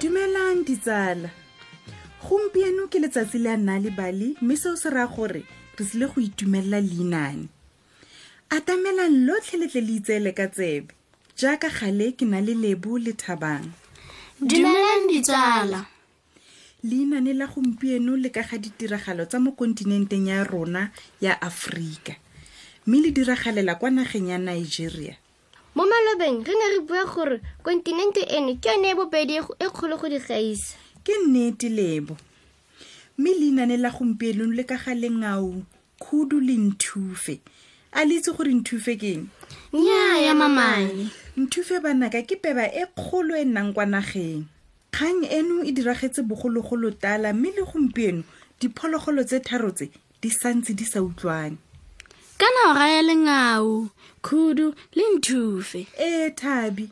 dumelang ditsala gompieno ke letsatsi le a nna le bali mme seo se raya gore re tsile go itumelela leinane atamelang lotlhe le tle le itseele ka tsebe jaaka gale ke na le lebo le thabang dumelang ditsala leinane la gompieno le ka ga ditiragalo tsa mo kontinenteng ya rona ya aforika mme le diragalela kwa nageng ya nigeria mo malobeng re ne re bua gore kontinente eno ke yone e bobedi e kgolo go di gaisa ke nnete lebo mme leinane la gompienong le ka ga lengao khudu le nthufe a le itse gore nthufe keng nyaa ya mamane nthufe banaka ke peba e kgolo e nnang kwa nageng kgang eno e diragetse bogologolo tala mme le gompieno diphologolo tse tharo tse di santse di sa utlwane kana o raya lengao khudu le nthufe ee thabi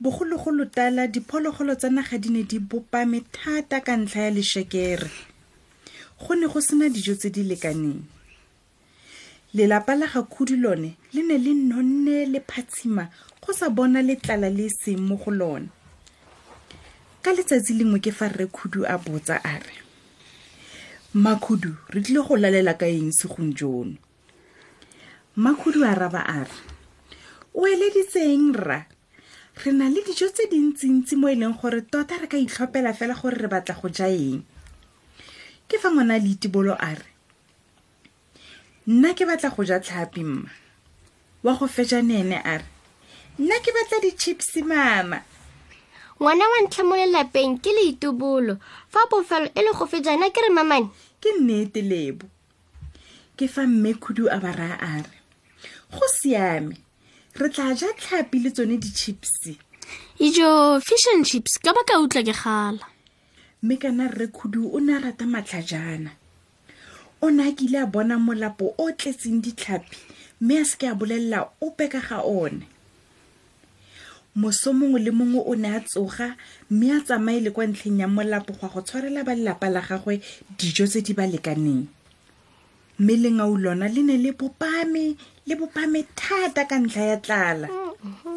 bogologolo tala diphologolo tsa naga di ne di bopame thata ka ntlha ya lešekere go ne go sena dijo tse di lekaneng lelapa la ga khudu lone le ne le nonne le phatshima go sa bona letlala le seng mo go lone ka letsatsi lengwe ke fa rre khudu a botsa a re makhudu re tlile go lalela ka eng segong jono makhudu a raba a re o eleditseng rra re na le dijo tse dintsintsi mo e leng gore tota re ka itlhophela fela gore re batla go ja eng ke fa ngwana a leitibolo a re nna ke batla go ja tlhapi mma wa go fetsa ne ene a re nna ke batla di-chips mama ngwana wa ntlha mo lelapeng ke leitubolo fa bofelo e le go fejana ke re mamane ke nnete lebo ke fa mme khudu a bara a re go siame re tla ja tlhapi le tsone di-chips ijo fish and chips ka ba ka utlwa ke gala mme kana rre khudu o ne a rata matlhajana o ne a kile a bona molapo o tletseng ditlhapi mme a seke a bolelela ope ka ga one moso mongwe le mongwe o ne a tsoga mme a tsamaye le kwa ntlheng ya molapo go a go tshwarela ba lelapa la gagwe dijo tse di ba lekaneng mme lengau lona le ne le bopame le bopame thata ka ntlha ya tlala mm -hmm.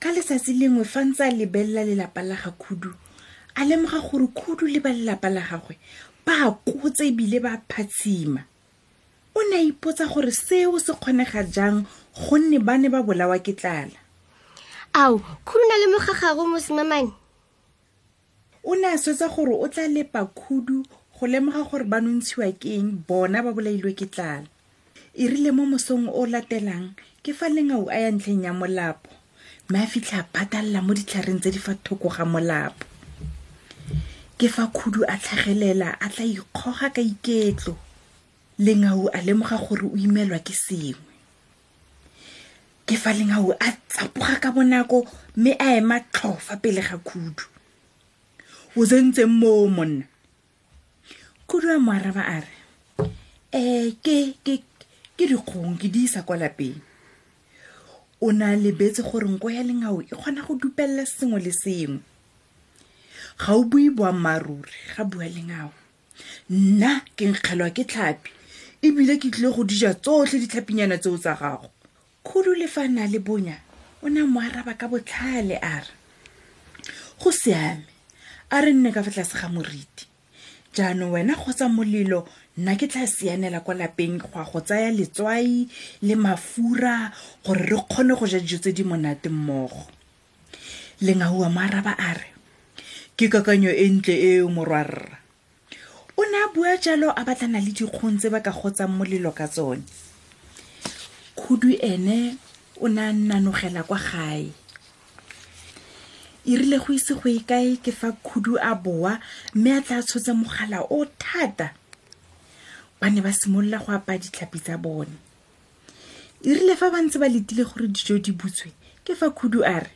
ka letsatsi lengwe fa ntse a lebelela lelapa la ga khudu a lemoga gore khudu le ba lelapa la gagwe ba kotse ebile ba phatshima o ne a ipotsa gore seo se kgonega jang gonne ba ne ba bolawa ke tlala ao khudu na lemoga gago mosimamane o ne a swetsa gore o tla lepa khudu go lemoga gore ba nontshiwa ke eng bona ba bolailwe ke tlala e rile mo mosong o latelang ke fa lengau a ya ntlheng ya molapo mme a fitlha a patalela mo ditlhareng tse di fa thoko ga molapo ke fa khudu a tlhagelela a tla ikgoga ka iketlo lengau a lemoga gore o imelwa ke sengwe ke fa lengao a tsapoga ka bonako mme a ema tlhofa pele ga khudu o tsentseng moo monna khudu a mo araba a re um ke dikgong ke di isa kwa lapeng o ne a lebetse gore nko ya lengao e kgona go dupelela sengwe le sengwe ga o bue boammaaruri ga bua lengao nna ke nkgelwa ke tlhapi ebile ke tlile go dija tsotlhe ditlhapinyana tseo tsa gago khudu le fa na le bonya o ne mo araba ka botlhale a re go siame a re nne ka fa tlase ga moriti jaanong wena kgotsa molelo nna ke tla sianela kwa lapeng go a go tsaya letswai le mafura gore re kgone go ja dijo tse di monate mmogo lengaua moaraba a re ke kakanyo e ntle eo morwarra o ne a bua jalo a batlana le dikgong tse ba ka gotsang molelo ka tsone khudu ene o ne a nnanogela kwa gae e rile go ise go e kae ke fa khudu a boa mme a tla tshotse mogala o thata ba ne ba simolola go apaya ditlhapi tsa bone e rile fa ba ntse ba letile gore dijo di butswe ke fa khudu a re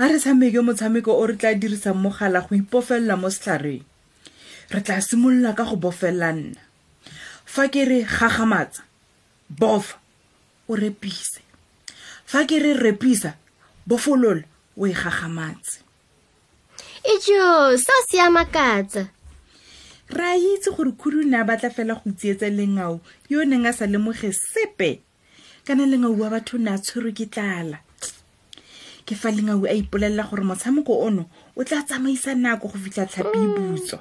a re tshameke motshameko o re tla dirisang mogala go ipofelela mo setlhareng re tla simolola ka go bofelela nna fa ke re gagamatsa bofa o repise fa ke re repisa bofolola o e gagamatse e joo seo se ya makatsa re a itse gore khudu ne a batla fela go tsietsa lengao yo o neng a sa lemoge sepe kana lengau wa batho ne a tshwerwe ke tlala ke fa lengau a ipolelela gore motshameko ono o tla tsamaisa nako go fitlha tlhapi e butswa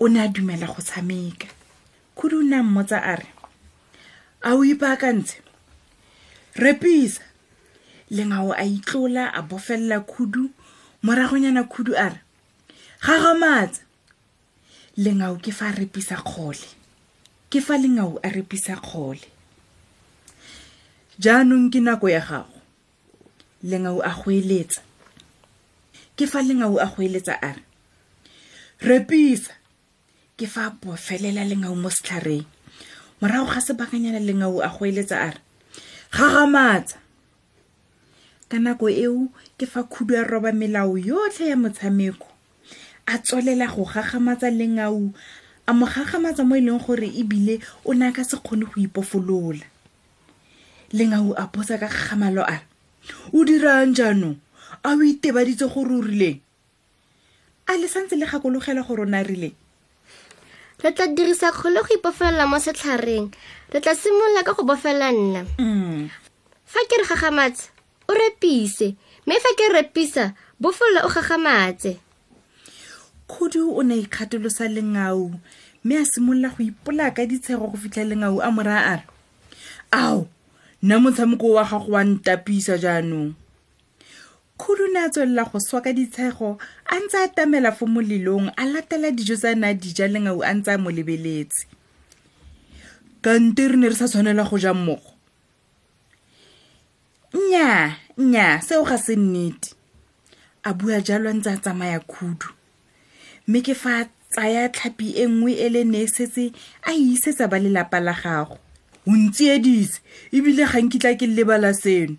o ne a dumela go tshameka khudu o ne a mmotsa a re a o ipaakantse repisa lengao a itlola a bofelela khudu moragonyana khudu a re ga gamatsa lengao ke fa a repisa kgole ke fa lengao a repisa kgole jaanong ke nako ya gago lengao a go eletsa ke fa lengao a go eletsa a re repisa ke fa a bofelela lengau mo setlhareng morago ga sebakanyana lengau a go eletsa a re gagamatsa ka nako eo ke fa khudu a roba melao yotlhe ya motshameko a tswelela go gagamatsa lengau a mo gagamatsa mo e leng gore ebile o ne a ka se kgone go ipofolola lengau a posa ka gagamalo a o dirang jaanong a o itebaditse gore o rileng a le santse le gakologela gore o ne a rile re tla dirisa kgole go ipofelela mo setlhareng re tla simolola ka go bofelela nna mm. fa ke re gagamatse o repise mme fa ke repisa bofelela o gagamatse khudu o ne ikgatolosa lengau mme a simolola go ipola ka ditshego go fitlha lengau a mora a re ao nna motshameko wa gago wa ntapisa jaanong khudu ne a tswelela go swa ka ditshego a ntse a tamela fo molelong a latela dijo tsa ne a dija lengau a ntse a mo lebeletse kante re ne re sa tshwanela go ja mmogo nnyaa nnyaa seo ga se nnete a bua jalo a ntse a tsamaya khudu mme ke fa tsaya tlhapi e nngwe e le ne setse a e isetsa ba lelapa la gago o ntsiedise ebile ga nkitla ke lebala seno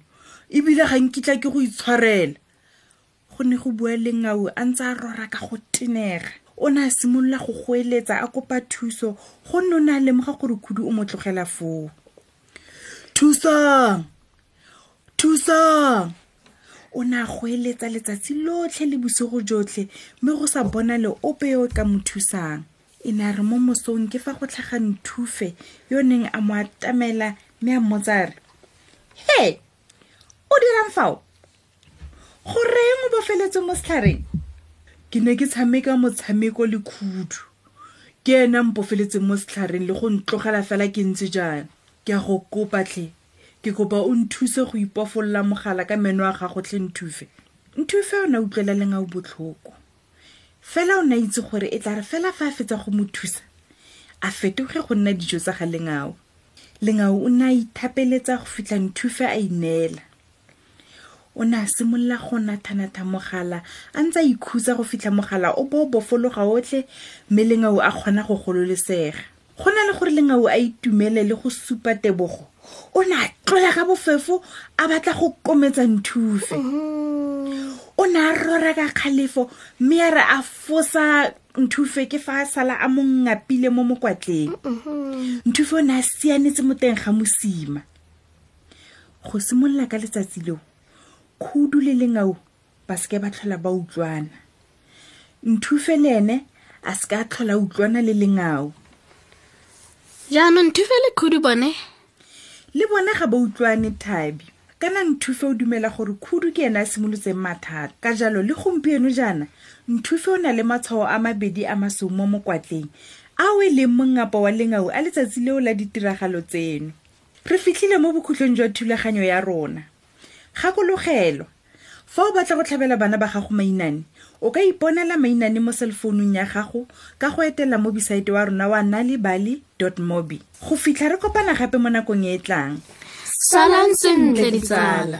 ebile ga nkitla ke go itshwarela go ne go bua lengao a ntse a rora ka go tenega o ne a simolola go goeletsa a kopa thuso go nne o ne a lemoga gore khudu o mo tlogela foo thusang thusang o ne a goeletsa letsatsi lotlhe le bosigo jotlhe mme go sa bona le ope yo ka mo thusang e ne a re mo mosong ke fa go tlhaga nthufe yo neng a mo atamela mme a mmotsa re he o dirang fao go reng o bofeletswe mo setlhareng ke ne ke tshameka motshameko le khudu ke ena mpofeletseng mo setlhareng le go ntlogela fela ke ntse jang ke a go kopa tlhe ke kopa o nthuse go ipofolola mogala ka meno a gago tlhe nthufe nthufe o ne utlwela leng a o botlhoko fela o ne itse gore e tla re fela fa a fetsa go mo thusa a fetoge go nna dijo tsa ga lengao lengao o ne a ithapeletsa go fitlha nthufe a ineela o ne a simolola go nathanatha mogala a ntse a ikhutsa go fitlha mogala o bo bofologa otlhe mme lengao a kgona go gololesega go na le gore lengao a itumele le go supa tebogo o ne a tlola ka bofefo a batla go kometsa nthufe o ne a rora ka kgalefo mme ya re a fosa nthufe ke fa a sala a mongapile mo mokwatleng nthufe o ne a sianetse mo teng ga mosima go simolola ka letsatsi leo khudu le lengao ba se ke ba tlhola ba utlwana nthufe le ene a se ka tlhola utlwana le lengao jaanong nthufe le khudu bone le bone ga ba utlwane thabi kana nthufe o dumela gore khudu ke ene a simolotseng mathata ka jalo le gompieno jaana nthufe o na le matshwao a mabedi a masong mo mokwatleng a o e leng mongapo wa lengau a letsatsi leo la ditiragalo tseno re fitlhile mo bokhutlong jwa thulaganyo ya rona gakologelwa fa o batla go tlhabela bana ba gago mainane o ka iponela mainane mo cellfounung ya gago ka go etela mo bisaete wa rona wa nali bali mobi go fitlha re kopana gape mo nakong e e tlang salang sentle ditsala